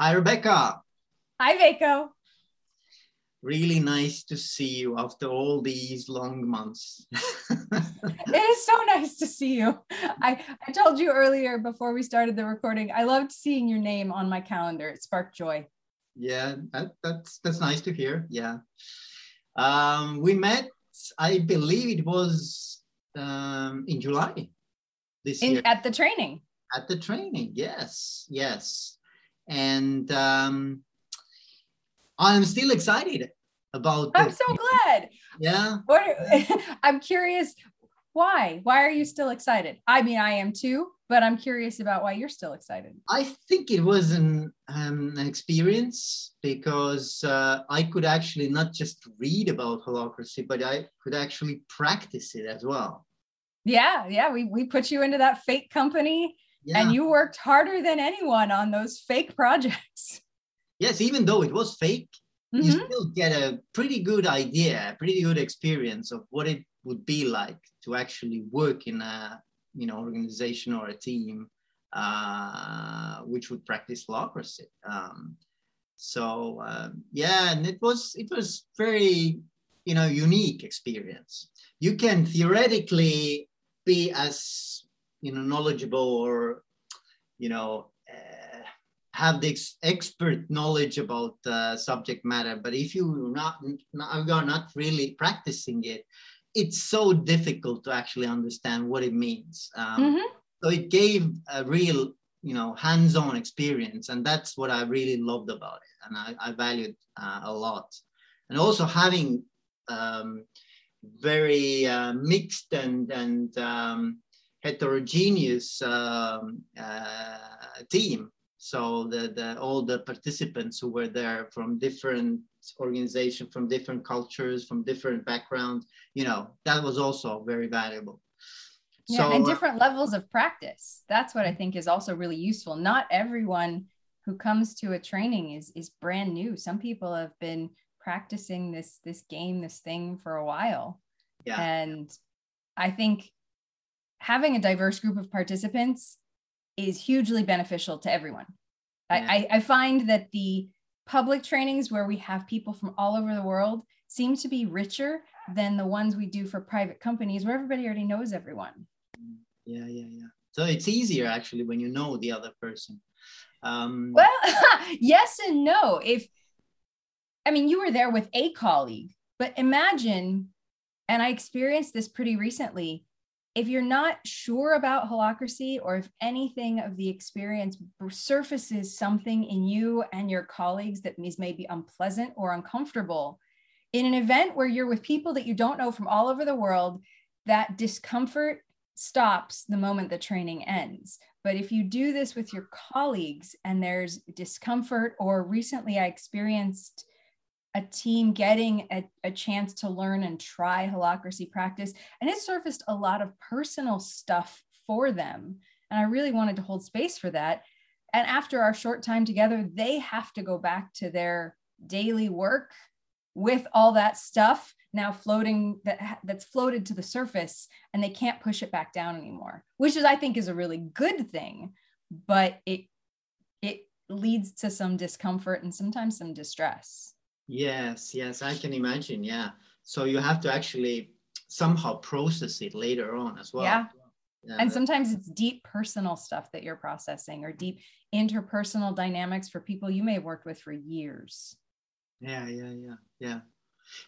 Hi, Rebecca. Hi, Veiko. Really nice to see you after all these long months. it is so nice to see you. I, I told you earlier before we started the recording, I loved seeing your name on my calendar. It sparked joy. Yeah, that, that's that's nice to hear. Yeah. Um, we met, I believe it was um, in July this in, year. At the training. At the training, yes, yes and um, I'm still excited about. I'm so glad. Yeah. What are, I'm curious. Why? Why are you still excited? I mean, I am too, but I'm curious about why you're still excited. I think it was an, um, an experience because uh, I could actually not just read about holacracy, but I could actually practice it as well. Yeah, yeah. We we put you into that fake company yeah. and you worked harder than anyone on those fake projects yes even though it was fake mm-hmm. you still get a pretty good idea a pretty good experience of what it would be like to actually work in a you know organization or a team uh, which would practice holacracy um, so uh, yeah and it was it was very you know unique experience you can theoretically be as you know knowledgeable or you know uh, have the ex- expert knowledge about uh, subject matter. But if you not, not are not really practicing it it's so difficult to actually understand what it means. Um, mm-hmm. so it gave a real you know hands-on experience and that's what i really loved about it and i, I valued uh, a lot. And also having um, very uh, mixed and and um, heterogeneous um, uh, team. So the, the, all the participants who were there from different organizations, from different cultures, from different backgrounds, you know, that was also very valuable. Yeah, so, and uh, different levels of practice. That's what I think is also really useful. Not everyone who comes to a training is is brand new. Some people have been practicing this this game, this thing for a while. Yeah. And I think having a diverse group of participants is hugely beneficial to everyone. Yeah. I, I find that the public trainings where we have people from all over the world seem to be richer than the ones we do for private companies where everybody already knows everyone. Yeah, yeah, yeah. So it's easier actually when you know the other person. Um, well, yes and no. If, I mean, you were there with a colleague, but imagine, and I experienced this pretty recently if you're not sure about holacracy or if anything of the experience surfaces something in you and your colleagues that is maybe unpleasant or uncomfortable in an event where you're with people that you don't know from all over the world that discomfort stops the moment the training ends. But if you do this with your colleagues and there's discomfort or recently i experienced a team getting a, a, chance to learn and try holacracy practice. And it surfaced a lot of personal stuff for them. And I really wanted to hold space for that. And after our short time together, they have to go back to their daily work with all that stuff now floating that that's floated to the surface and they can't push it back down anymore which is i think is a really good thing but it it leads to some discomfort and sometimes some distress Yes, yes, I can imagine. Yeah. So you have to actually somehow process it later on as well. Yeah. yeah and sometimes it's deep personal stuff that you're processing or deep interpersonal dynamics for people you may have worked with for years. Yeah, yeah, yeah, yeah.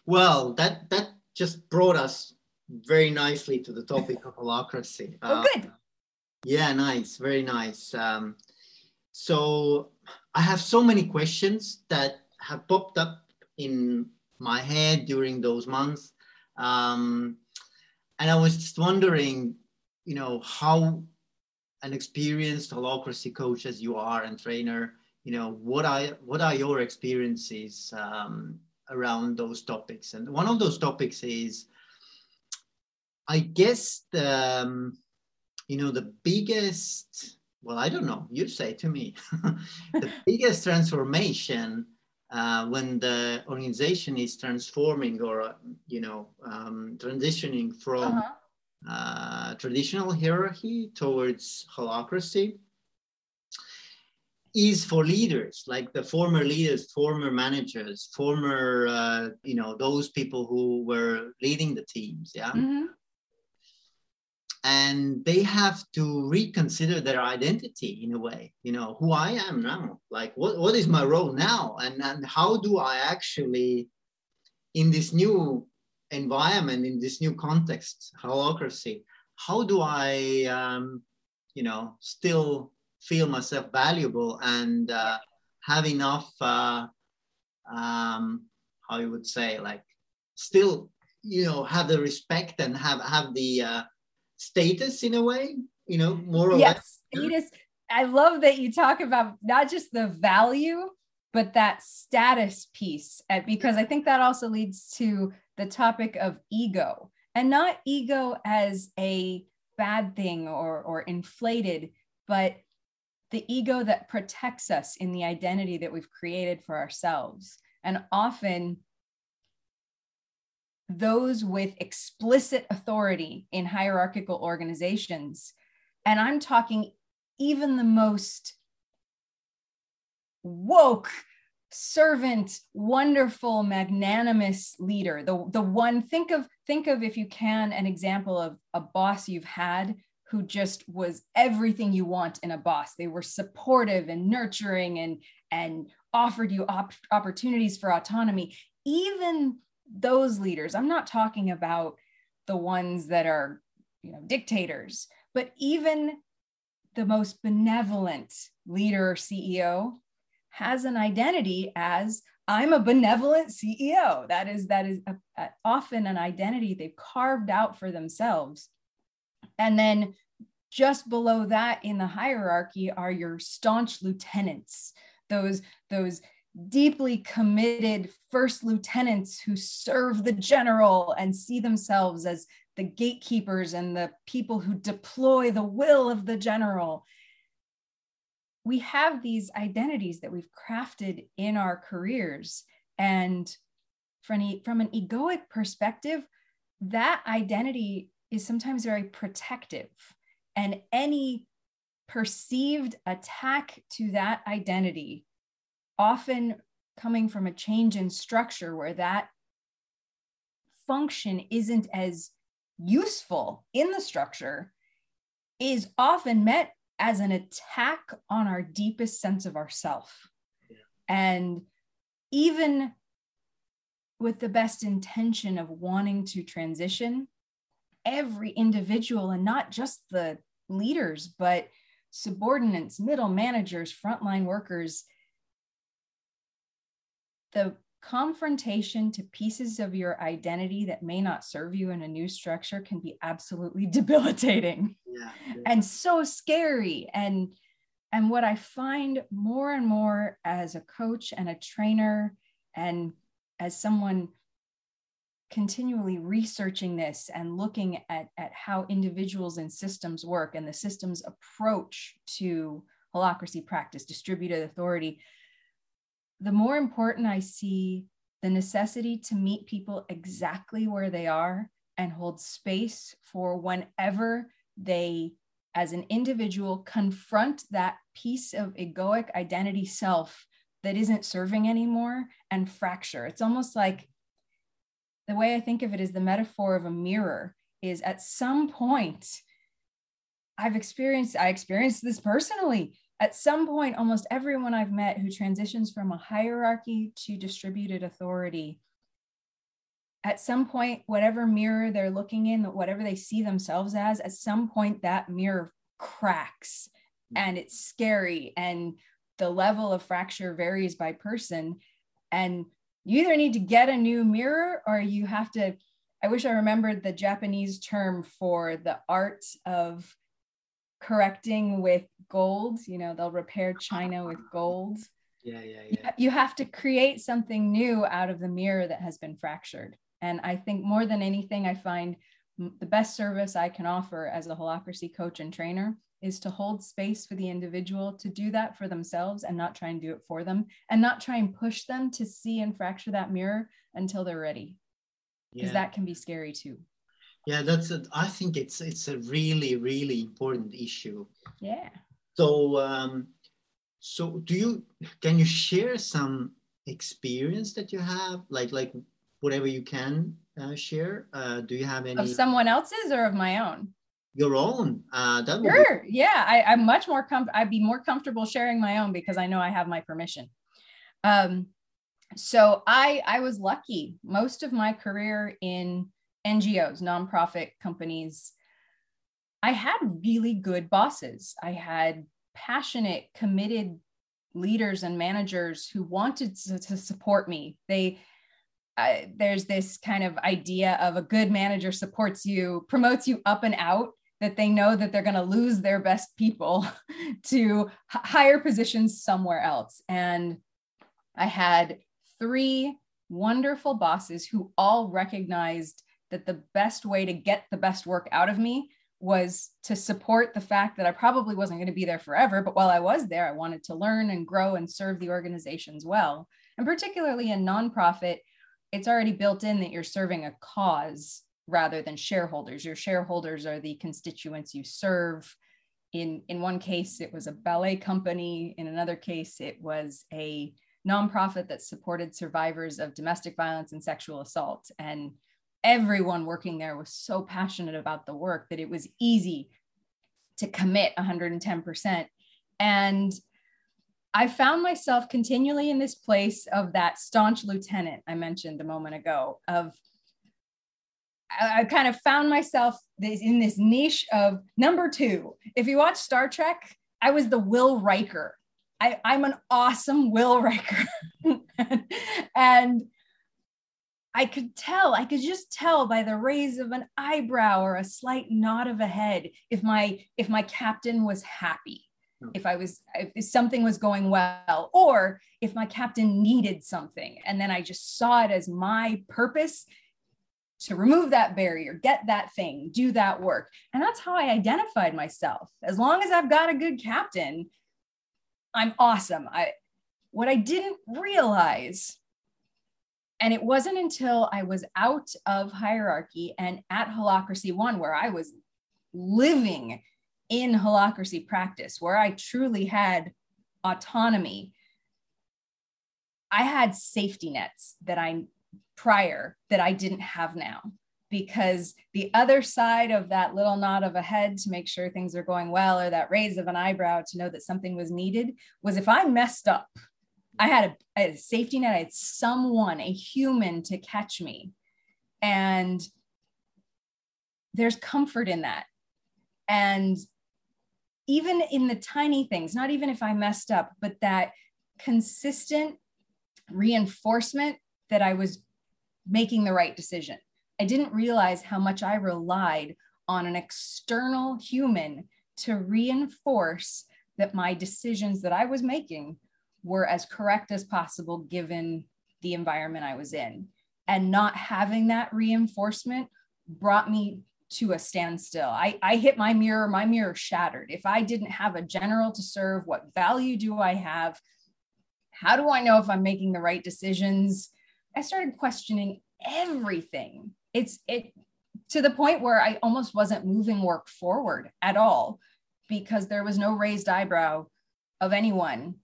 Well, that that just brought us very nicely to the topic of holacracy. oh, good. Uh, yeah, nice, very nice. Um, so I have so many questions that have popped up in my head during those months. Um, and I was just wondering, you know, how an experienced holacracy coach as you are and trainer, you know, what are what are your experiences um, around those topics? And one of those topics is, I guess the um, you know the biggest well i don't know you say to me the biggest transformation uh, when the organization is transforming or you know um, transitioning from uh-huh. uh, traditional hierarchy towards holacracy is for leaders like the former leaders former managers former uh, you know those people who were leading the teams yeah mm-hmm. And they have to reconsider their identity in a way you know who i am now. Like what, what is my role now? And, and how do i actually in this new environment in this new context holacracy how do i um, you know still feel myself valuable and uh, have enough uh, um, how you would say like still you know have the respect and have have the uh, status in a way you know more or yes less. status i love that you talk about not just the value but that status piece uh, because i think that also leads to the topic of ego and not ego as a bad thing or or inflated but the ego that protects us in the identity that we've created for ourselves. And often, those with explicit authority in hierarchical organizations, and I'm talking even the most woke, servant, wonderful, magnanimous leader, the, the one, think of, think of, if you can, an example of a boss you've had who just was everything you want in a boss. They were supportive and nurturing and and offered you op- opportunities for autonomy. Even those leaders, I'm not talking about the ones that are, you know, dictators, but even the most benevolent leader CEO has an identity as I'm a benevolent CEO. That is that is a, a, often an identity they've carved out for themselves and then just below that in the hierarchy are your staunch lieutenants, those, those deeply committed first lieutenants who serve the general and see themselves as the gatekeepers and the people who deploy the will of the general. We have these identities that we've crafted in our careers. And from an, egoic perspective, that identity is sometimes very protective. And any perceived attack to that identity, often coming from a change in structure where that function isn't as useful in the structure, is often met as an attack on our deepest sense of ourself. Yeah. And even with the best intention of wanting to transition, every individual and not just the leaders, but subordinates, middle managers, frontline workers. The confrontation to pieces of your identity that may not serve you in a new structure can be absolutely debilitating yeah, yeah. and so scary and and what i find more and more as a coach and a trainer and as someone continually researching this and looking at, at how individuals and systems work and the system's approach to holacracy practice, distributed authority, the more important I see the necessity to meet people exactly where they are and hold space for whenever they, as an individual, confront that piece of egoic identity self that isn't serving anymore and fracture. It's almost like the way I think of it is the metaphor of a mirror is at some point I've experienced I experienced this personally. At some point almost everyone I've met who transitions from a hierarchy to distributed authority at some point whatever mirror they're looking in whatever they see themselves as at some point that mirror cracks mm. and it's scary and the level of fracture varies by person. And you either need to get a new mirror or you have to i wish i remembered the japanese term for the art of correcting with gold you know they'll repair china with gold. Yeah yeah yeah. you have to create something new out of the mirror that has been fractured. And i think more than anything i find the best service i can offer as a holacracy coach and trainer is to hold space for the individual to do that for themselves and not try and do it for them and not try and push them to see and fracture that mirror until they're ready because yeah. that can be scary too yeah that's a, i think it's it's a really really important issue. Yeah. So um so do you can you share some experience that you have? Like like whatever you can uh, share. Uh, do you have any? of someone else's or of my own? Your own. Uh that sure be- yeah I, i'm much more com- i'd be more comfortable sharing my own because i know i have my permission. Um so i i was lucky. Most of my career in ngos nonprofit companies. I had really good bosses. I had passionate committed leaders and managers who wanted to, to support me. They there's this kind of idea of a good manager supports you promotes you up and out that they know that they're going to lose their best people to h- higher positions somewhere else. And i had three wonderful bosses who all recognized that the best way to get the best work out of me was to support the fact that I probably wasn't going to be there forever. But while I was there, I wanted to learn and grow and serve the organizations well. And particularly in nonprofit, it's already built in that you're serving a cause rather than shareholders. Your shareholders are the constituents you serve. In, in one case, it was a ballet company. In another case, it was a nonprofit that supported survivors of domestic violence and sexual assault. And everyone working there was so passionate about the work that it was easy to commit 110%. And I found myself continually in this place of that staunch lieutenant I mentioned a moment ago of I, kind of found myself in this niche of number two. If you watch Star Trek, I was the Will Riker. I, I'm an awesome Will Riker. and I could tell, I could just tell by the raise of an eyebrow or a slight nod of a head if my if my captain was happy, hmm. if I was if something was going well, or if my captain needed something. And then I just saw it as my purpose to remove that barrier, get that thing, do that work. And that's how I identified myself. As long as I've got a good captain, I'm awesome. I what I didn't realize and it wasn't until I was out of hierarchy and at Holacracy One, where I was living in holacracy practice, where I truly had autonomy. I had safety nets that I prior that I didn't have now because the other side of that little nod of a head to make sure things are going well or that raise of an eyebrow to know that something was needed was if I messed up I had a, safety net. I had someone, a human to catch me. And there's comfort in that. And even in the tiny things, not even if I messed up, but that consistent reinforcement that I was making the right decision. I didn't realize how much I relied on an external human to reinforce that my decisions that I was making were as correct as possible given the environment I was in. And not having that reinforcement brought me to a standstill. I, I hit my mirror, my mirror shattered. If I didn't have a general to serve, what value do I have? How do I know if I'm making the right decisions? I started questioning everything. It's it to the point where I almost wasn't moving work forward at all because there was no raised eyebrow of anyone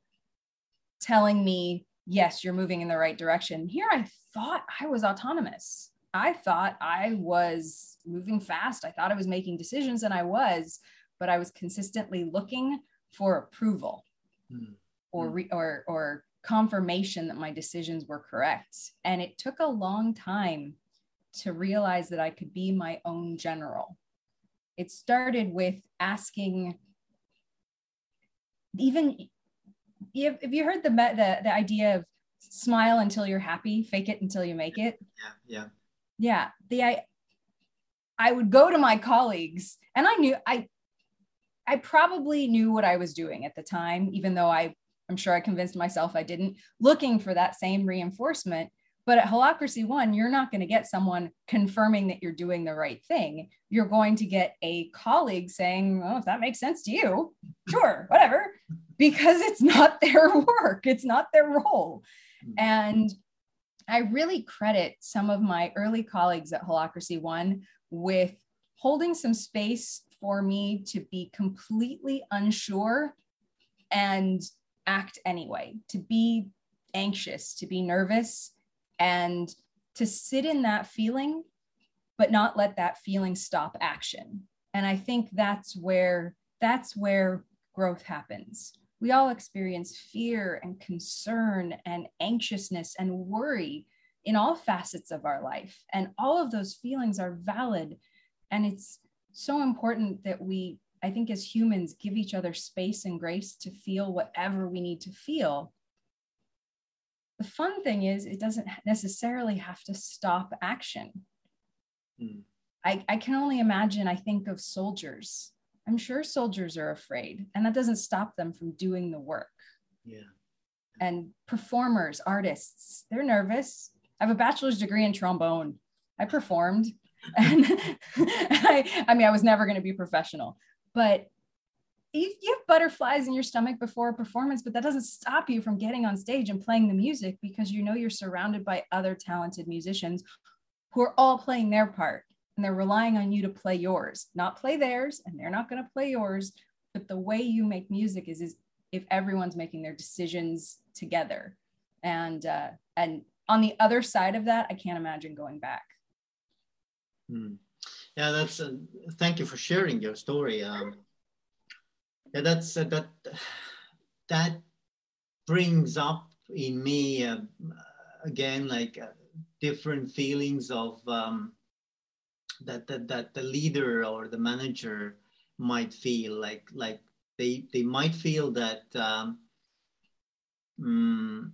telling me, yes, you're moving in the right direction. Here I thought I was autonomous. I thought I was moving fast. I thought I was making decisions, and I was, but I was consistently looking for approval mm. or, re- or, or confirmation that my decisions were correct. And it took a long time to realize that I could be my own general. It started with asking even have, have you heard the, the the idea of smile until you're happy, fake it until you make it? Yeah, yeah. Yeah. The I I would go to my colleagues and I knew I I probably knew what I was doing at the time, even though I I'm sure I convinced myself I didn't, looking for that same reinforcement. But at Holacracy One, you're not going to get someone confirming that you're doing the right thing. You're going to get a colleague saying, Oh, if that makes sense to you, sure, whatever because it's not their work, it's not their role. Hmm. And I really credit some of my early colleagues at Holacracy One with holding some space for me to be completely unsure and act anyway, to be anxious, to be nervous, and to sit in that feeling, but not let that feeling stop action. And I think that's where that's where growth happens. We all experience fear and concern and anxiousness and worry in all facets of our life. And all of those feelings are valid. And it's so important that we, I think, as humans, give each other space and grace to feel whatever we need to feel. The fun thing is, it doesn't necessarily have to stop action. Mm. I, I can only imagine, I think of soldiers. I'm sure soldiers are afraid, and that doesn't stop them from doing the work. Yeah. And performers, artists, they're nervous. I have a bachelor's degree in trombone. I performed and I, I mean, I was never going to be professional, but you, you have butterflies in your stomach before a performance, but that doesn't stop you from getting on stage and playing the music because you know you're surrounded by other talented musicians who are all playing their part and they're relying on you to play yours, not play theirs, and they're not going to play yours. But the way you make music is, is if everyone's making their decisions together. And uh, and on the other side of that, I can't imagine going back. Hmm. Yeah, that's. Uh, thank you for sharing your story. Um, yeah, that's uh, that. That brings up in me uh, again like uh, different feelings of um, that, that that the leader or the manager might feel like like they they might feel that um, mm,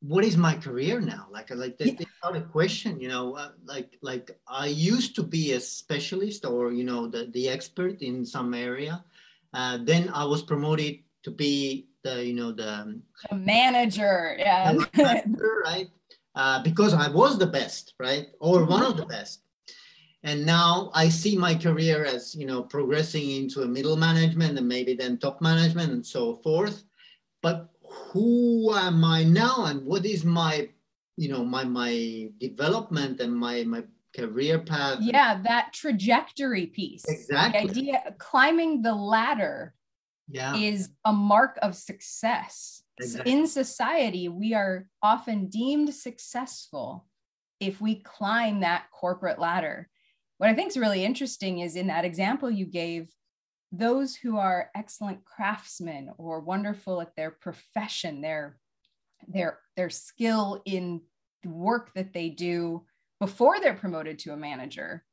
what is my career now? Like like they, they start a question you know uh, like like i used to be a specialist or you know the, the expert in some area. Uh, then i was promoted to be the you know the, the manager yeah. manager, right? Uh, because i was the best right? Or one of the best and now i see my career as you know progressing into a middle management and maybe then top management and so forth but who am I now and what is my, you know, my my development and my my career path. Yeah, that trajectory piece. Exactly. The idea climbing the ladder yeah. is a mark of success. Exactly. In society, we are often deemed successful if we climb that corporate ladder. What I think is really interesting is in that example you gave, those who are excellent craftsmen or wonderful at their profession, their their their skill in the work that they do before they're promoted to a manager.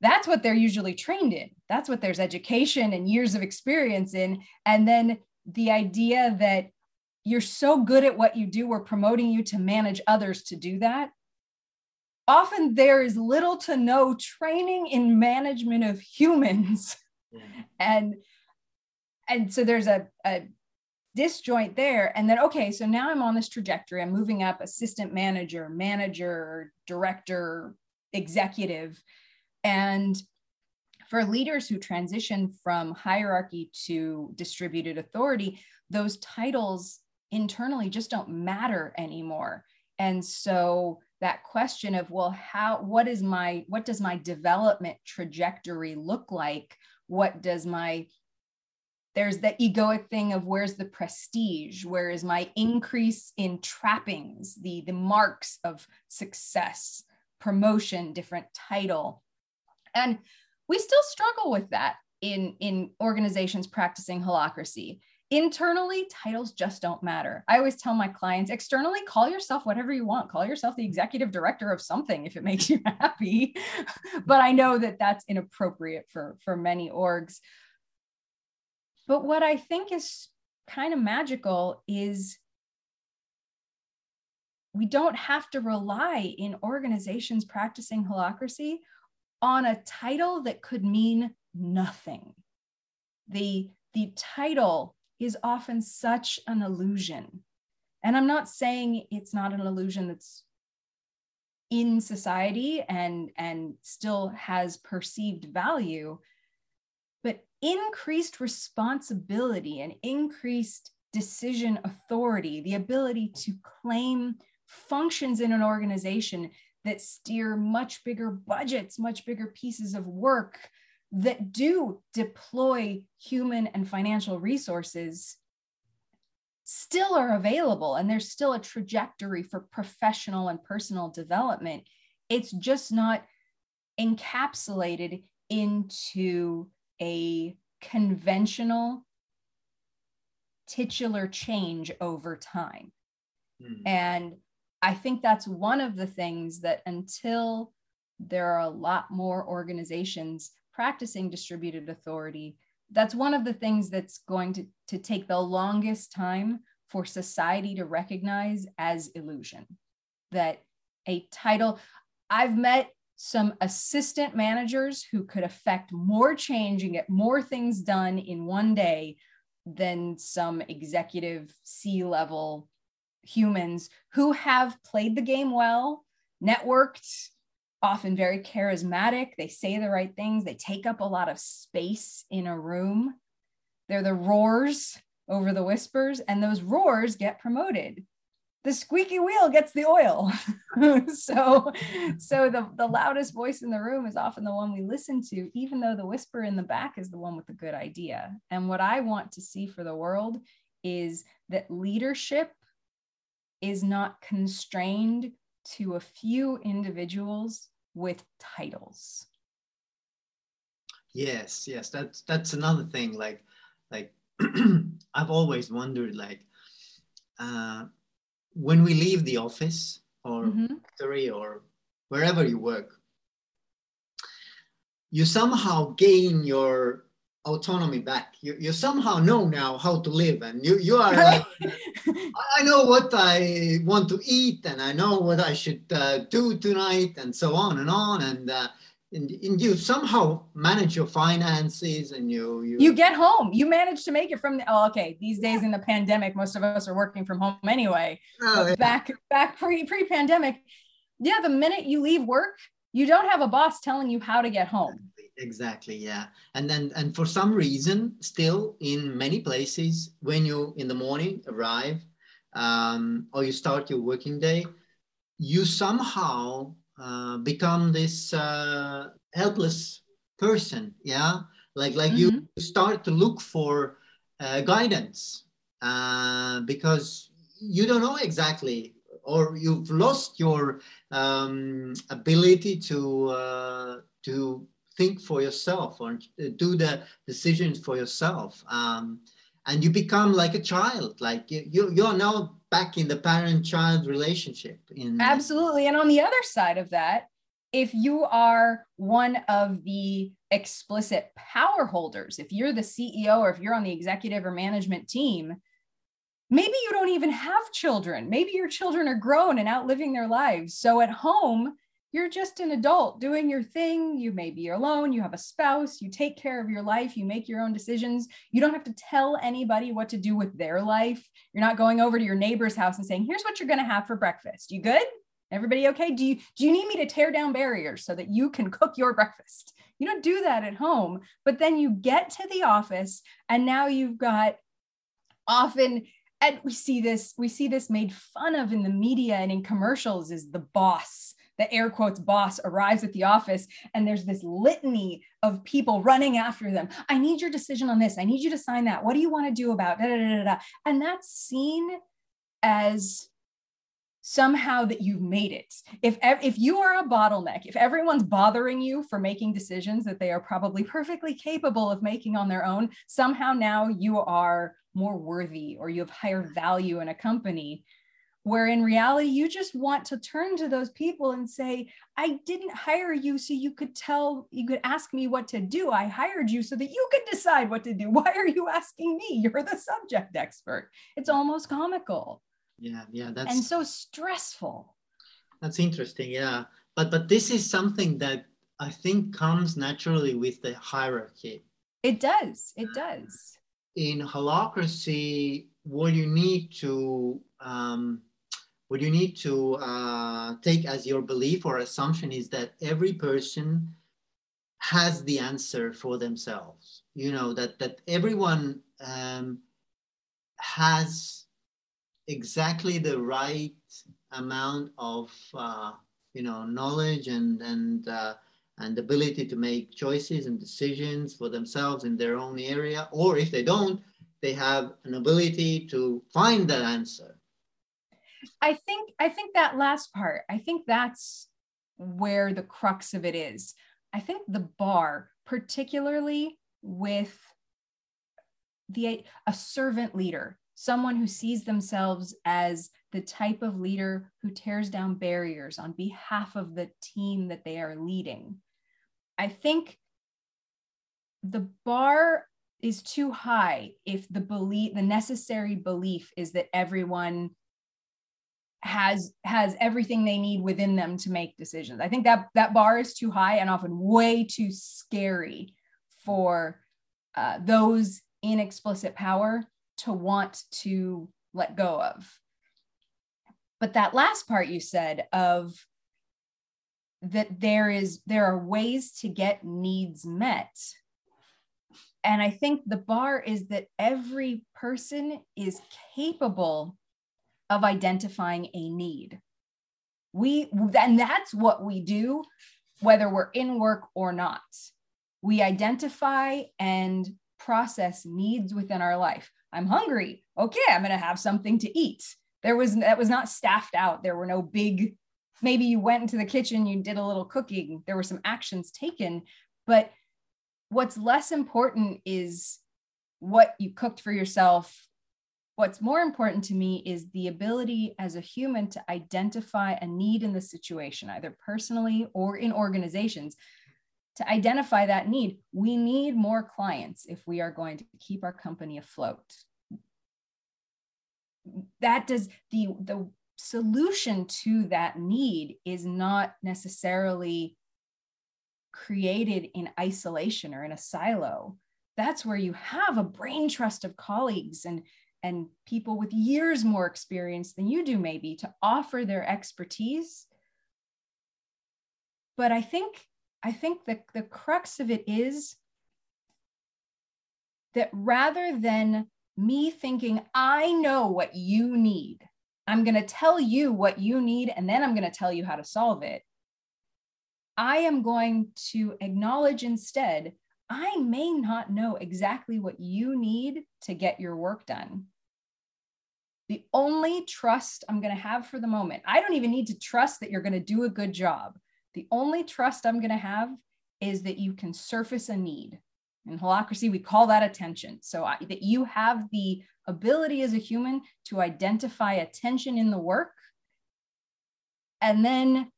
That's what they're usually trained in. That's what there's education and years of experience in. And then the idea that you're so good at what you do, we're promoting you to manage others to do that. Often there is little to no training in management of humans. Mm. And and so there's a, a disjoint there. And then okay so now i'm on this trajectory. I'm moving up assistant manager manager director executive. And for leaders who transition from hierarchy to distributed authority those titles internally just don't matter anymore. And so that question of well how what is my what does my development trajectory look like? What does my there's the egoic thing of where's the prestige? Where is my increase in trappings the the marks of success promotion different title? And we still struggle with that in in organizations practicing holacracy internally titles just don't matter. I always tell my clients externally call yourself whatever you want. Call yourself the executive director of something if it makes you happy. But i know that that's inappropriate for for many orgs. But what i think is kind of magical is we don't have to rely in organizations practicing holacracy on a title that could mean nothing. The the title is often such an illusion. And I'm not saying it's not an illusion that's in society and, and still has perceived value, but increased responsibility and increased decision authority, the ability to claim functions in an organization that steer much bigger budgets, much bigger pieces of work, that do deploy human and financial resources still are available and there's still a trajectory for professional and personal development. It's just not encapsulated into a conventional titular change over time. Mm. And I think that's one of the things that until there are a lot more organizations practicing distributed authority, that's one of the things that's going to, to take the longest time for society to recognize as illusion. That a title, I've met some assistant managers who could affect more change and get more things done in one day than some executive C level humans who have played the game well, networked, often very charismatic. They say the right things, they take up a lot of space in a room. They're the roars over the whispers, and those roars get promoted the squeaky wheel gets the oil. so so the, the loudest voice in the room is often the one we listen to, even though the whisper in the back is the one with the good idea. And what I want to see for the world is that leadership is not constrained to a few individuals with titles. Yes, yes, that's that's another thing. Like, like I've always wondered, like, uh, when we leave the office or mm-hmm. factory or wherever you work, you somehow gain your autonomy back. You, you somehow know now how to live, and you you are. Like, I know what I want to eat, and I know what I should uh, do tonight, and so on and on. And uh, and, and you somehow manage your finances and you, you you get home you manage to make it from the oh okay these days in the pandemic most of us are working from home anyway oh, yeah. back back pre pre pandemic yeah the minute you leave work you don't have a boss telling you how to get home exactly yeah and then and for some reason still in many places when you in the morning arrive um, or you start your working day you somehow uh, become this uh, helpless person yeah like like mm-hmm. you start to look for uh, guidance uh, because you don't know exactly or you've lost your um, ability to uh, to think for yourself or do the decisions for yourself um, and you become like a child like you, you're now back in the parent child relationship in absolutely. And on the other side of that if you are one of the explicit power holders if you're the ceo or if you're on the executive or management team maybe you don't even have children. Maybe your children are grown and out living their lives. So at home you're just an adult doing your thing. You may be alone, you have a spouse, you take care of your life, you make your own decisions. You don't have to tell anybody what to do with their life. You're not going over to your neighbor's house and saying, "Here's what you're going to have for breakfast." You good? Everybody okay? Do you do you need me to tear down barriers so that you can cook your breakfast? You don't do that at home, but then you get to the office and now you've got often and we see this we see this made fun of in the media and in commercials is the boss the air quotes boss arrives at the office and there's this litany of people running after them. I need your decision on this. I need you to sign that. What do you want to do about da, da, da, da, And that's seen as somehow that you've made it. If if you are a bottleneck, if everyone's bothering you for making decisions that they are probably perfectly capable of making on their own, somehow now you are more worthy or you have higher value in a company where in reality you just want to turn to those people and say i didn't hire you so you could tell you could ask me what to do. I hired you so that you could decide what to do. Why are you asking me? You're the subject expert. It's almost comical. Yeah yeah that's and so stressful. That's interesting yeah. But but this is something that i think comes naturally with the hierarchy. It does it does. In holacracy what you need to um, what you need to uh, take as your belief or assumption is that every person has the answer for themselves. You know that that everyone um, has exactly the right amount of uh, you know knowledge and and uh, and ability to make choices and decisions for themselves in their own area. Or if they don't they have an ability to find that answer i think i think that last part i think that's where the crux of it is. I think the bar particularly with the a servant leader someone who sees themselves as the type of leader who tears down barriers on behalf of the team that they are leading. I think the bar is too high if the belief the necessary belief is that everyone has has everything they need within them to make decisions. I think that that bar is too high and often way too scary for uh, those in explicit power to want to let go of. But that last part you said of that there is there are ways to get needs met. And I think the bar is that every person is capable of identifying a need. We, and that's what we do, whether we're in work or not. We identify and process needs within our life. I'm hungry. Okay, I'm going to have something to eat. There was, that was not staffed out. There were no big, maybe you went into the kitchen, you did a little cooking. There were some actions taken, but what's less important is what you cooked for yourself. What's more important to me is the ability as a human to identify a need in the situation, either personally or in organizations. To identify that need, we need more clients if we are going to keep our company afloat. That does the, the solution to that need is not necessarily created in isolation or in a silo that's where you have a brain trust of colleagues and and people with years more experience than you do maybe to offer their expertise. But i think i think the, the crux of it is that rather than me thinking i know what you need. I'm going to tell you what you need and then i'm going to tell you how to solve it I am going to acknowledge instead, I may not know exactly what you need to get your work done. The only trust I'm going to have for the moment, I don't even need to trust that you're going to do a good job. The only trust I'm going to have is that you can surface a need. In holacracy, we call that a tension. So I, that you have the ability as a human to identify a tension in the work and then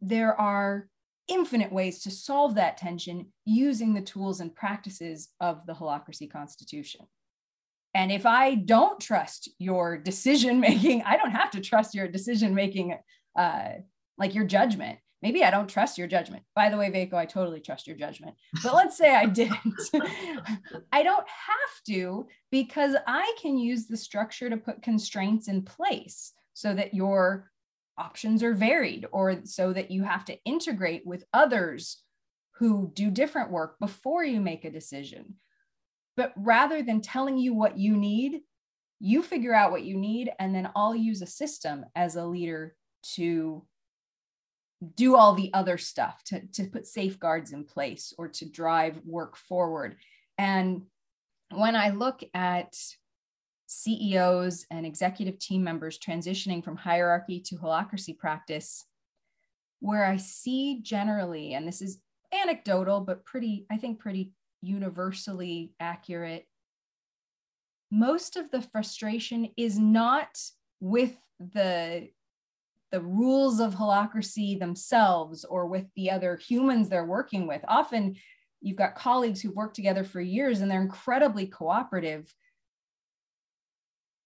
there are infinite ways to solve that tension using the tools and practices of the holacracy constitution. And if i don't trust your decision making i don't have to trust your decision making uh, like your judgment. Maybe i don't trust your judgment. By the way Veiko i totally trust your judgment. But let's say i didn't. I don't have to because i can use the structure to put constraints in place so that your options are varied or so that you have to integrate with others who do different work before you make a decision. But rather than telling you what you need, you figure out what you need, and then I'll use a system as a leader to do all the other stuff, to, to put safeguards in place or to drive work forward. And when I look at CEOs and executive team members transitioning from hierarchy to holacracy practice, where I see generally, and this is anecdotal, but pretty, I think, pretty universally accurate. Most of the frustration is not with the the rules of holacracy themselves or with the other humans they're working with. Often you've got colleagues who've worked together for years and they're incredibly cooperative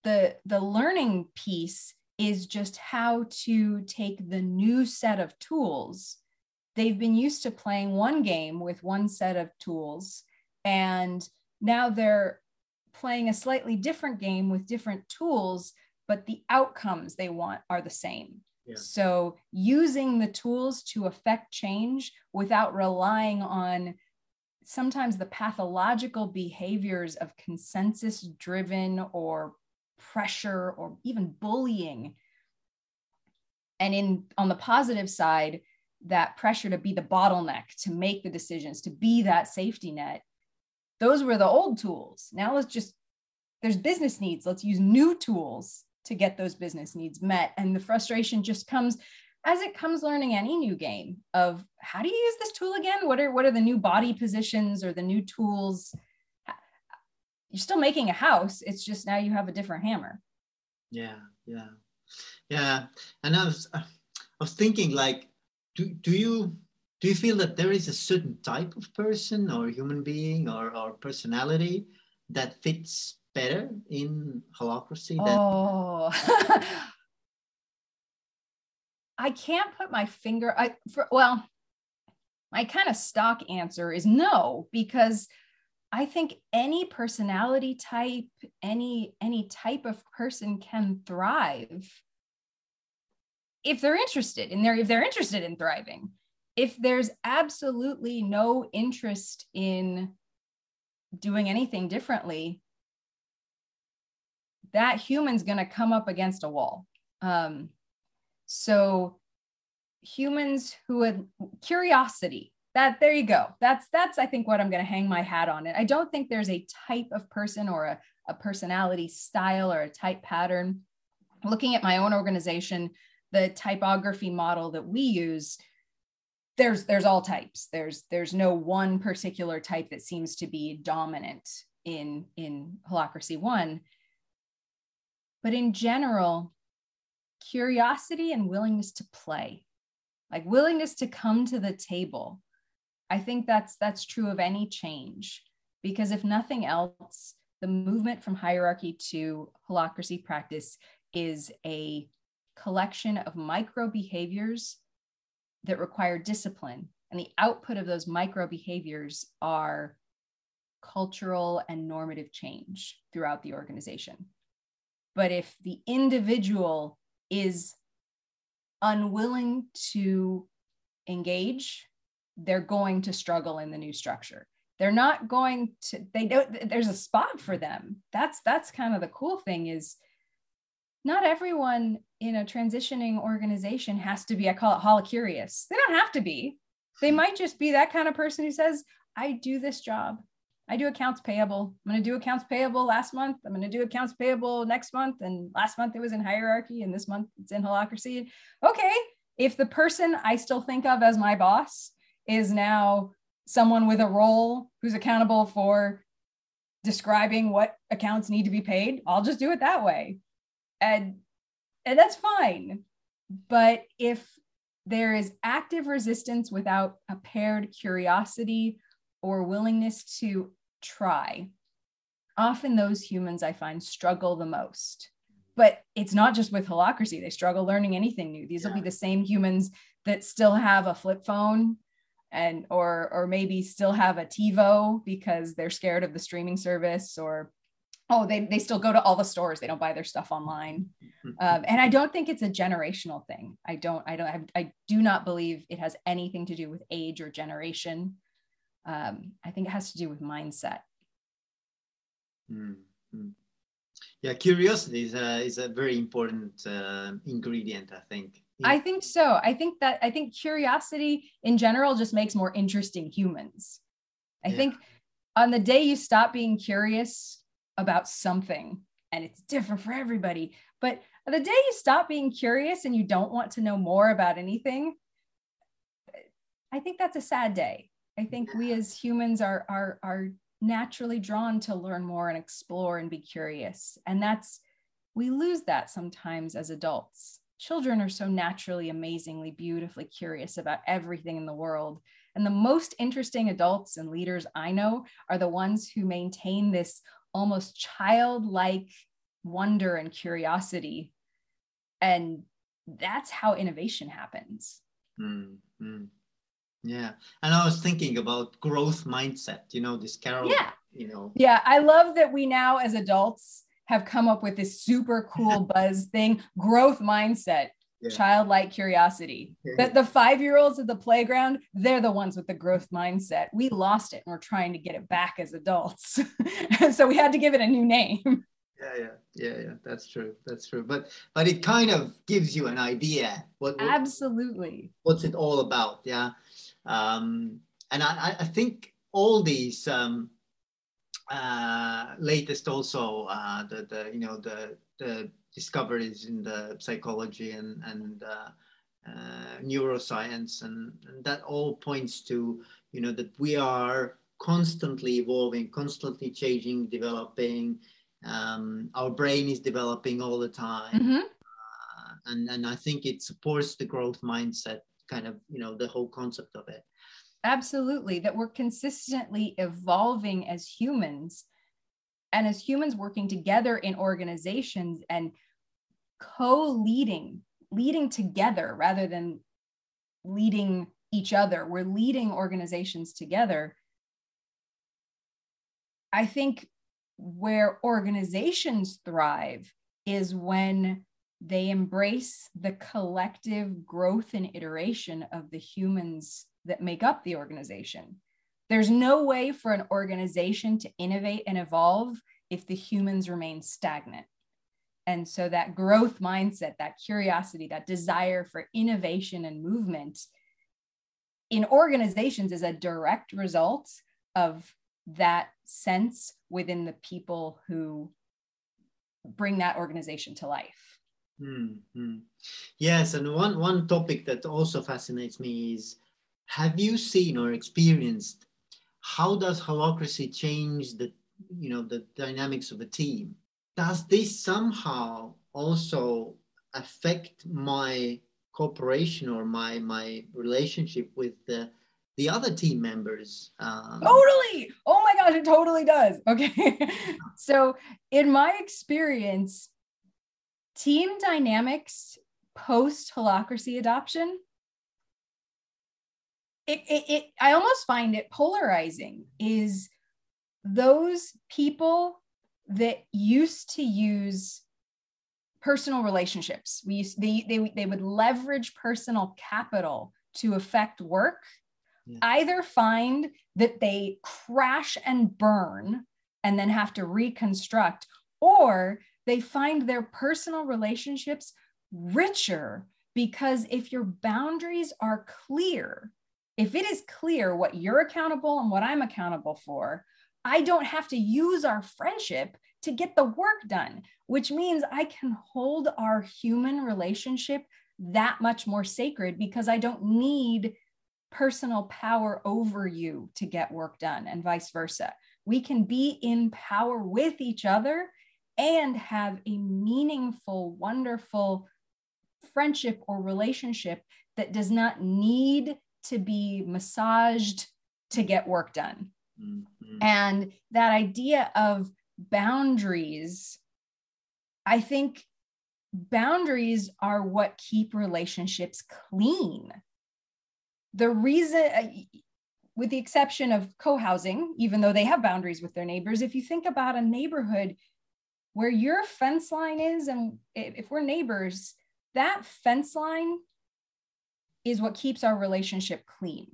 the the learning piece is just how to take the new set of tools they've been used to playing one game with one set of tools and now they're playing a slightly different game with different tools but the outcomes they want are the same yeah. so using the tools to affect change without relying on sometimes the pathological behaviors of consensus driven or pressure or even bullying and in on the positive side that pressure to be the bottleneck to make the decisions to be that safety net those were the old tools. Now let's just, there's business needs. Let's use new tools to get those business needs met. And the frustration just comes as it comes learning any new game of how do you use this tool again? What are what are the new body positions or the new tools? You're still making a house. It's just now you have a different hammer. Yeah, yeah, yeah. And I was uh, I was thinking like, do do you do you feel that there is a certain type of person or human being or, or personality that fits better in holacracy? Oh, I can't put my finger. I for, well, my kind of stock answer is no because I think any personality type, any any type of person can thrive if they're interested in there if they're interested in thriving. If there's absolutely no interest in doing anything differently, that human's going to come up against a wall. Um, so humans who had curiosity that there you go. That's that's i think what i'm going to hang my hat on. It i don't think there's a type of person or a, a personality style or a type pattern. Looking at my own organization the typography model that we use there's there's all types. There's there's no one particular type that seems to be dominant in in holacracy one. But in general curiosity and willingness to play like willingness to come to the table i think that's that's true of any change because if nothing else the movement from hierarchy to holacracy practice is a collection of micro behaviors that require discipline. And the output of those micro behaviors are cultural and normative change throughout the organization. But if the individual is unwilling to engage, they're going to struggle in the new structure. They're not going to, they don't, there's a spot for them. That's, that's kind of the cool thing is not everyone in a transitioning organization has to be, I call it holocurious. They don't have to be. They might just be that kind of person who says, I do this job. I do accounts payable. I'm going to do accounts payable last month. I'm going to do accounts payable next month. And last month it was in hierarchy, and this month it's in holacracy Okay. If the person I still think of as my boss is now someone with a role who's accountable for describing what accounts need to be paid, I'll just do it that way. And and that's fine. But if there is active resistance without a paired curiosity or willingness to try, often those humans I find struggle the most. But it's not just with holacracy, they struggle learning anything new. These yeah. will be the same humans that still have a flip phone and or or maybe still have a TiVo because they're scared of the streaming service or oh they, they still go to all the stores they don't buy their stuff online mm-hmm. um, and i don't think it's a generational thing i don't i don't I, I do not believe it has anything to do with age or generation um, I think it has to do with mindset. Mm-hmm. Yeah, curiosity is a, is a very important uh, ingredient, I think. I think so. I think that I think curiosity in general just makes more interesting humans. I yeah. think on the day you stop being curious about something, and it's different for everybody, but the day you stop being curious and you don't want to know more about anything, I think that's a sad day. I think we as humans are are are naturally drawn to learn more and explore and be curious. And that's we lose that sometimes as adults. Children are so naturally amazingly beautifully curious about everything in the world. And the most interesting adults and leaders I know are the ones who maintain this almost childlike wonder and curiosity. And that's how innovation happens. Mm-hmm. Yeah. And I was thinking about growth mindset, you know, this Carol, yeah. you know. Yeah. I love that we now as adults have come up with this super cool buzz thing, growth mindset. Yeah. childlike curiosity. That the five year olds at the playground, they're the ones with the growth mindset. We lost it and we're trying to get it back as adults. so we had to give it a new name. Yeah, yeah, yeah, yeah. That's true. That's true. But but it kind of gives you an idea what, what absolutely what's it all about. Yeah. Um, and I, I think all these um, uh, latest also uh, the the you know the the discoveries in the psychology and and uh, uh, neuroscience. And, and, that all points to you know that we are constantly evolving constantly changing developing. Um, our brain is developing all the time. Mm-hmm. uh, and and i think it supports the growth mindset kind of you know the whole concept of it absolutely that we're consistently evolving as humans and as humans working together in organizations and co-leading leading together rather than leading each other. We're leading organizations together. I think where organizations thrive is when they embrace the collective growth and iteration of the humans that make up the organization. There's no way for an organization to innovate and evolve if the humans remain stagnant. And so that growth mindset, that curiosity, that desire for innovation and movement in organizations is a direct result of that sense within the people who bring that organization to life. Mm-hmm. Yes, and one one topic that also fascinates me is: Have you seen or experienced how does holacracy change the you know the dynamics of a team? Does this somehow also affect my cooperation or my my relationship with the the other team members. Um, totally. Oh my gosh, it totally does. Okay. so, in my experience, team dynamics post holocracy adoption, it, it, it, I almost find it polarizing is those people that used to use personal relationships. We used, they, they, they would leverage personal capital to affect work yeah. either find that they crash and burn and then have to reconstruct, or they find their personal relationships richer because if your boundaries are clear, if it is clear what you're accountable and what I'm accountable for, I don't have to use our friendship to get the work done, which means I can hold our human relationship that much more sacred because I don't need personal power over you to get work done and vice versa. We can be in power with each other and have a meaningful, wonderful friendship or relationship that does not need to be massaged to get work done. Mm-hmm. And that idea of boundaries, I think boundaries are what keep relationships clean the reason uh, with the exception of co-housing even though they have boundaries with their neighbors if you think about a neighborhood where your fence line is and if we're neighbors that fence line is what keeps our relationship clean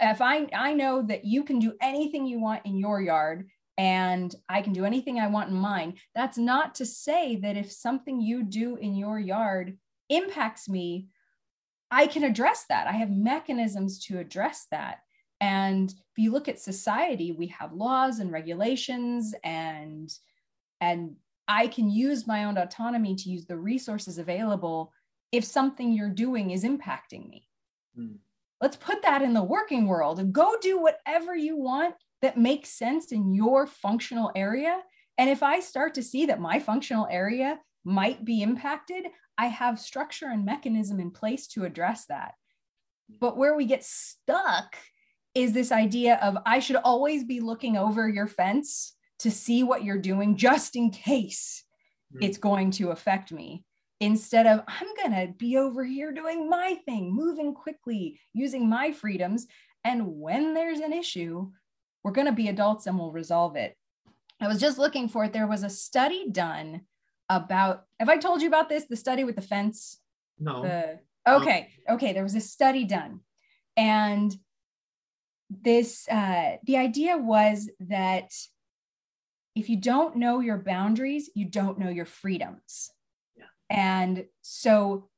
if i i know that you can do anything you want in your yard and i can do anything i want in mine that's not to say that if something you do in your yard impacts me I can address that. I have mechanisms to address that. And if you look at society, we have laws and regulations and and I can use my own autonomy to use the resources available if something you're doing is impacting me. Mm. Let's put that in the working world and go do whatever you want that makes sense in your functional area. And if I start to see that my functional area might be impacted, I have structure and mechanism in place to address that. But where we get stuck is this idea of I should always be looking over your fence to see what you're doing just in case mm. it's going to affect me instead of I'm going to be over here doing my thing, moving quickly, using my freedoms. And when there's an issue, we're going to be adults and we'll resolve it. I was just looking for it. There was a study done about have I told you about this? The study with the fence? No. The, okay. Okay. There was a study done. And this uh, the idea was that if you don't know your boundaries, you don't know your freedoms. And so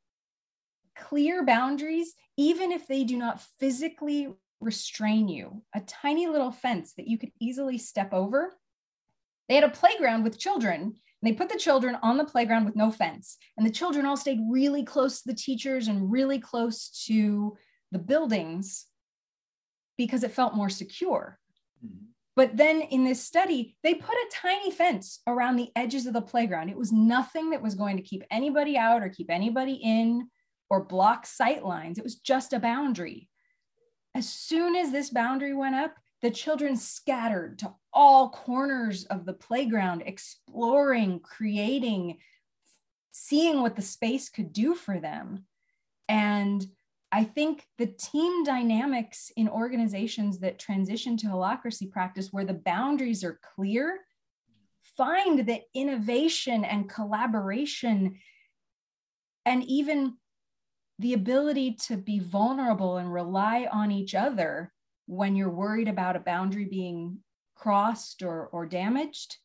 clear boundaries, even if they do not physically restrain you, a tiny little fence that you could easily step over. They had a playground with children, and they put the children on the playground with no fence. And the children all stayed really close to the teachers and really close to the buildings because it felt more secure. Mm-hmm. But then in this study, they put a tiny fence around the edges of the playground. It was nothing that was going to keep anybody out or keep anybody in or block sight lines. It was just a boundary. As soon as this boundary went up, the children scattered to all corners of the playground, exploring, creating, seeing what the space could do for them. And I think the team dynamics in organizations that transition to holacracy practice, where the boundaries are clear, find that innovation and collaboration and even the ability to be vulnerable and rely on each other when you're worried about a boundary being crossed or, or damaged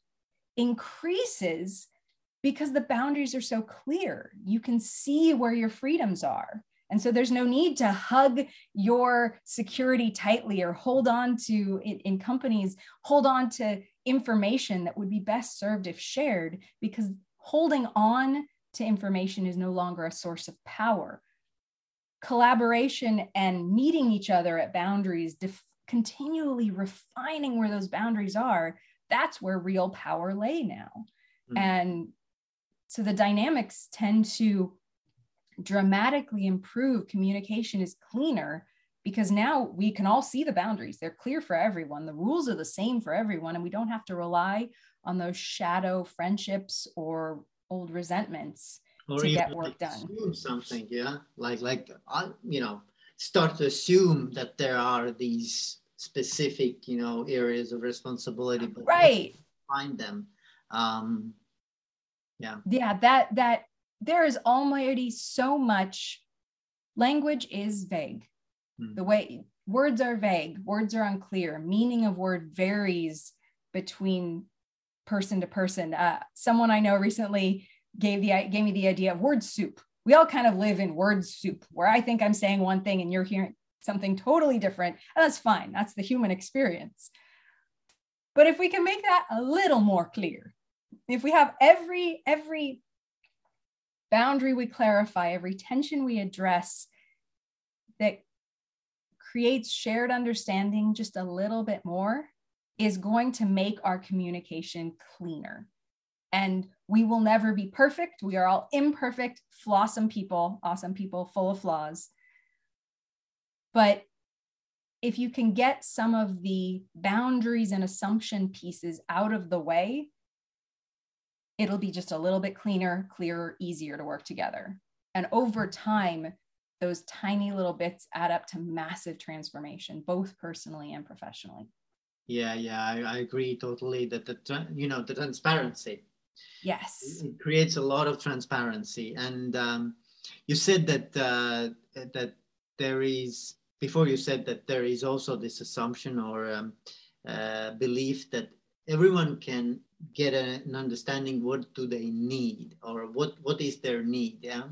increases because the boundaries are so clear. You can see where your freedoms are. And so there's no need to hug your security tightly or hold on to in, in companies, hold on to information that would be best served if shared, because holding on to information is no longer a source of power. Collaboration and meeting each other at boundaries, def- continually refining where those boundaries are, that's where real power lay now. Mm. And so the dynamics tend to dramatically improve communication is cleaner because now we can all see the boundaries. They're clear for everyone. The rules are the same for everyone and we don't have to rely on those shadow friendships or old resentments or to get work done. something yeah? Like like I, you know start to assume that there are these specific you know areas of responsibility but right. find them. Um yeah. Yeah that that there is almighty so much. Language is vague. Hmm. the way words are vague. Words are unclear. Meaning of word varies between person to person. Uh, someone i know recently gave the gave me the idea of word soup. We all kind of live in word soup where i think i'm saying one thing and you're hearing something totally different. And that's fine. That's the human experience. But if we can make that a little more clear if we have every every boundary we clarify, every tension we address that creates shared understanding just a little bit more is going to make our communication cleaner. And we will never be perfect. We are all imperfect, flawsome people, awesome people, full of flaws. But if you can get some of the boundaries and assumption pieces out of the way, it'll be just a little bit cleaner, clearer, easier to work together. And over time, those tiny little bits add up to massive transformation, both personally and professionally. Yeah, yeah, I, I agree totally that the you know the transparency. Yes, it creates a lot of transparency, and um, you said that uh, that there is before you said that there is also this assumption or um, uh, belief that everyone can get a, an understanding what do they need or what what is their need yeah?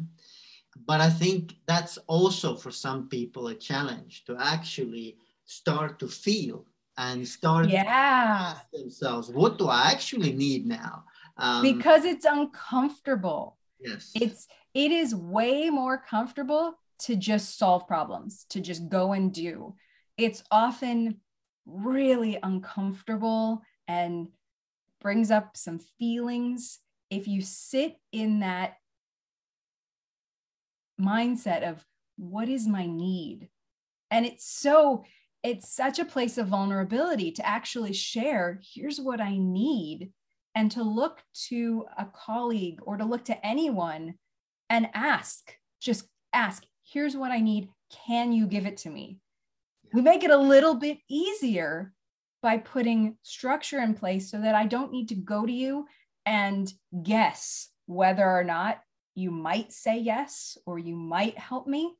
But i think that's also for some people a challenge to actually start to feel and start yeah. themselves what do i actually need now? Um, because it's uncomfortable. Yes. It's it is way more comfortable to just solve problems to just go and do. It's often really uncomfortable and brings up some feelings, if you sit in that mindset of what is my need? And it's so, it's such a place of vulnerability to actually share here's what I need, and to look to a colleague or to look to anyone and ask, just ask, here's what I need. Can you give it to me? We make it a little bit easier by putting structure in place so that I don't need to go to you and guess whether or not you might say yes or you might help me.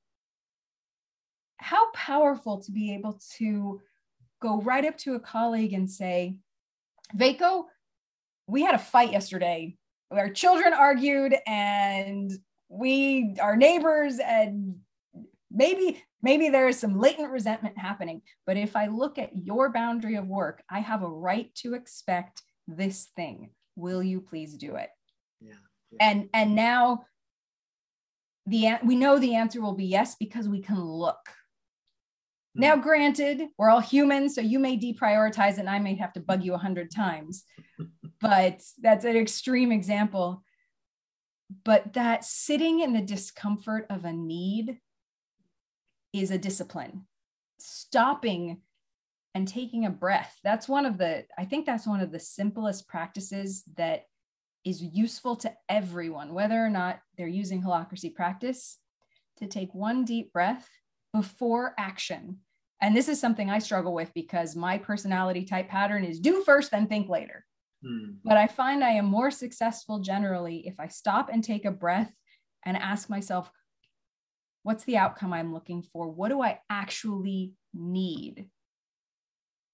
How powerful to be able to go right up to a colleague and say, Veikko, we had a fight yesterday. Our children argued and we, our neighbors, and maybe maybe there is some latent resentment happening but if i look at your boundary of work i have a right to expect this thing will you please do it yeah, yeah. and and now the we know the answer will be yes because we can look hmm. now granted we're all human so you may deprioritize and i may have to bug you a hundred times but that's an extreme example but that sitting in the discomfort of a need is a discipline. Stopping and taking a breath. That's one of the, I think that's one of the simplest practices that is useful to everyone, whether or not they're using holacracy practice, to take one deep breath before action. And this is something I struggle with because my personality type pattern is do first, then think later. Hmm. But I find I am more successful generally if I stop and take a breath and ask myself, what's the outcome I'm looking for? What do I actually need?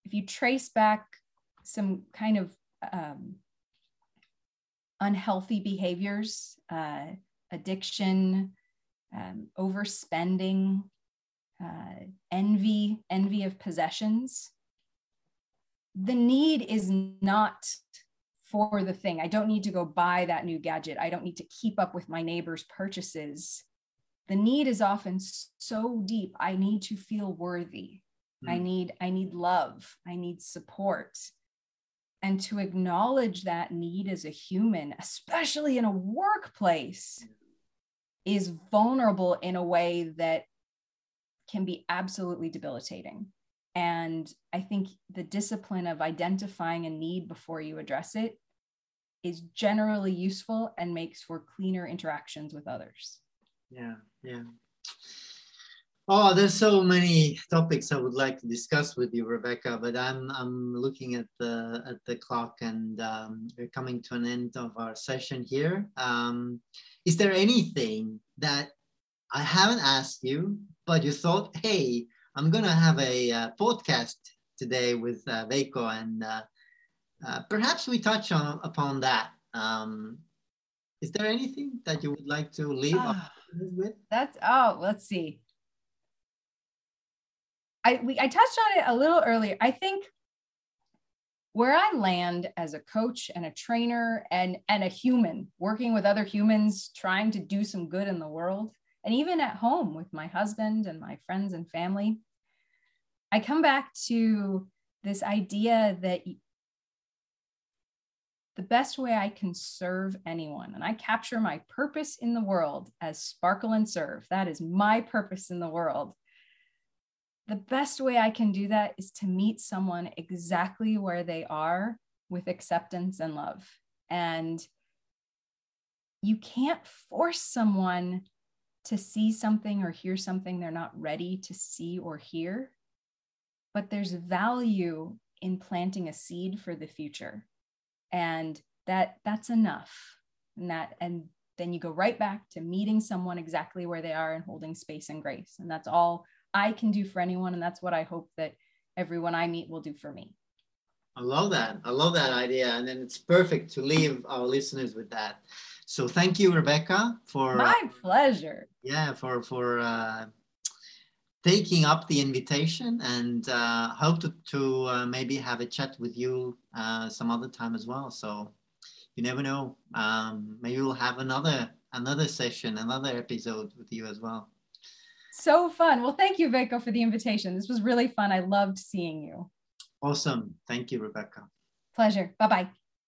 If you trace back some kind of um, unhealthy behaviors, uh, addiction, um, overspending, uh, envy, envy of possessions, the need is not for the thing. I don't need to go buy that new gadget. I don't need to keep up with my neighbor's purchases. The need is often so deep. I need to feel worthy. Mm. I need I need love. I need support. And to acknowledge that need as a human, especially in a workplace, is vulnerable in a way that can be absolutely debilitating. And I think the discipline of identifying a need before you address it is generally useful and makes for cleaner interactions with others. Yeah, yeah. Oh, there's so many topics I would like to discuss with you, Rebecca, but I'm I'm looking at the at the clock and um, we're coming to an end of our session here. Um, is there anything that I haven't asked you, but you thought, hey, I'm going to have a uh, podcast today with uh, Veikko, and uh, uh, perhaps we touch on upon that. Um, is there anything that you would like to leave with? That's oh, let's see. I we I touched on it a little earlier. I think where I land as a coach and a trainer and and a human working with other humans trying to do some good in the world and even at home with my husband and my friends and family, I come back to this idea that the best way I can serve anyone, and I capture my purpose in the world as sparkle and serve. That is my purpose in the world. The best way I can do that is to meet someone exactly where they are with acceptance and love. And you can't force someone to see something or hear something they're not ready to see or hear. But there's value in planting a seed for the future. And that that's enough. And that and then you go right back to meeting someone exactly where they are and holding space and grace. And that's all I can do for anyone. And that's what I hope that everyone I meet will do for me. I love that. I love that idea. And then it's perfect to leave our listeners with that. So thank you, Rebecca, for my pleasure. Yeah, for for uh, taking up the invitation, and uh, hope to, to uh, maybe have a chat with you uh, some other time as well. So you never know. Um, maybe we'll have another another session, another episode with you as well. So fun. Well, thank you, Veikko, for the invitation. This was really fun. I loved seeing you. Awesome. Thank you, Rebecca. Pleasure. Bye bye.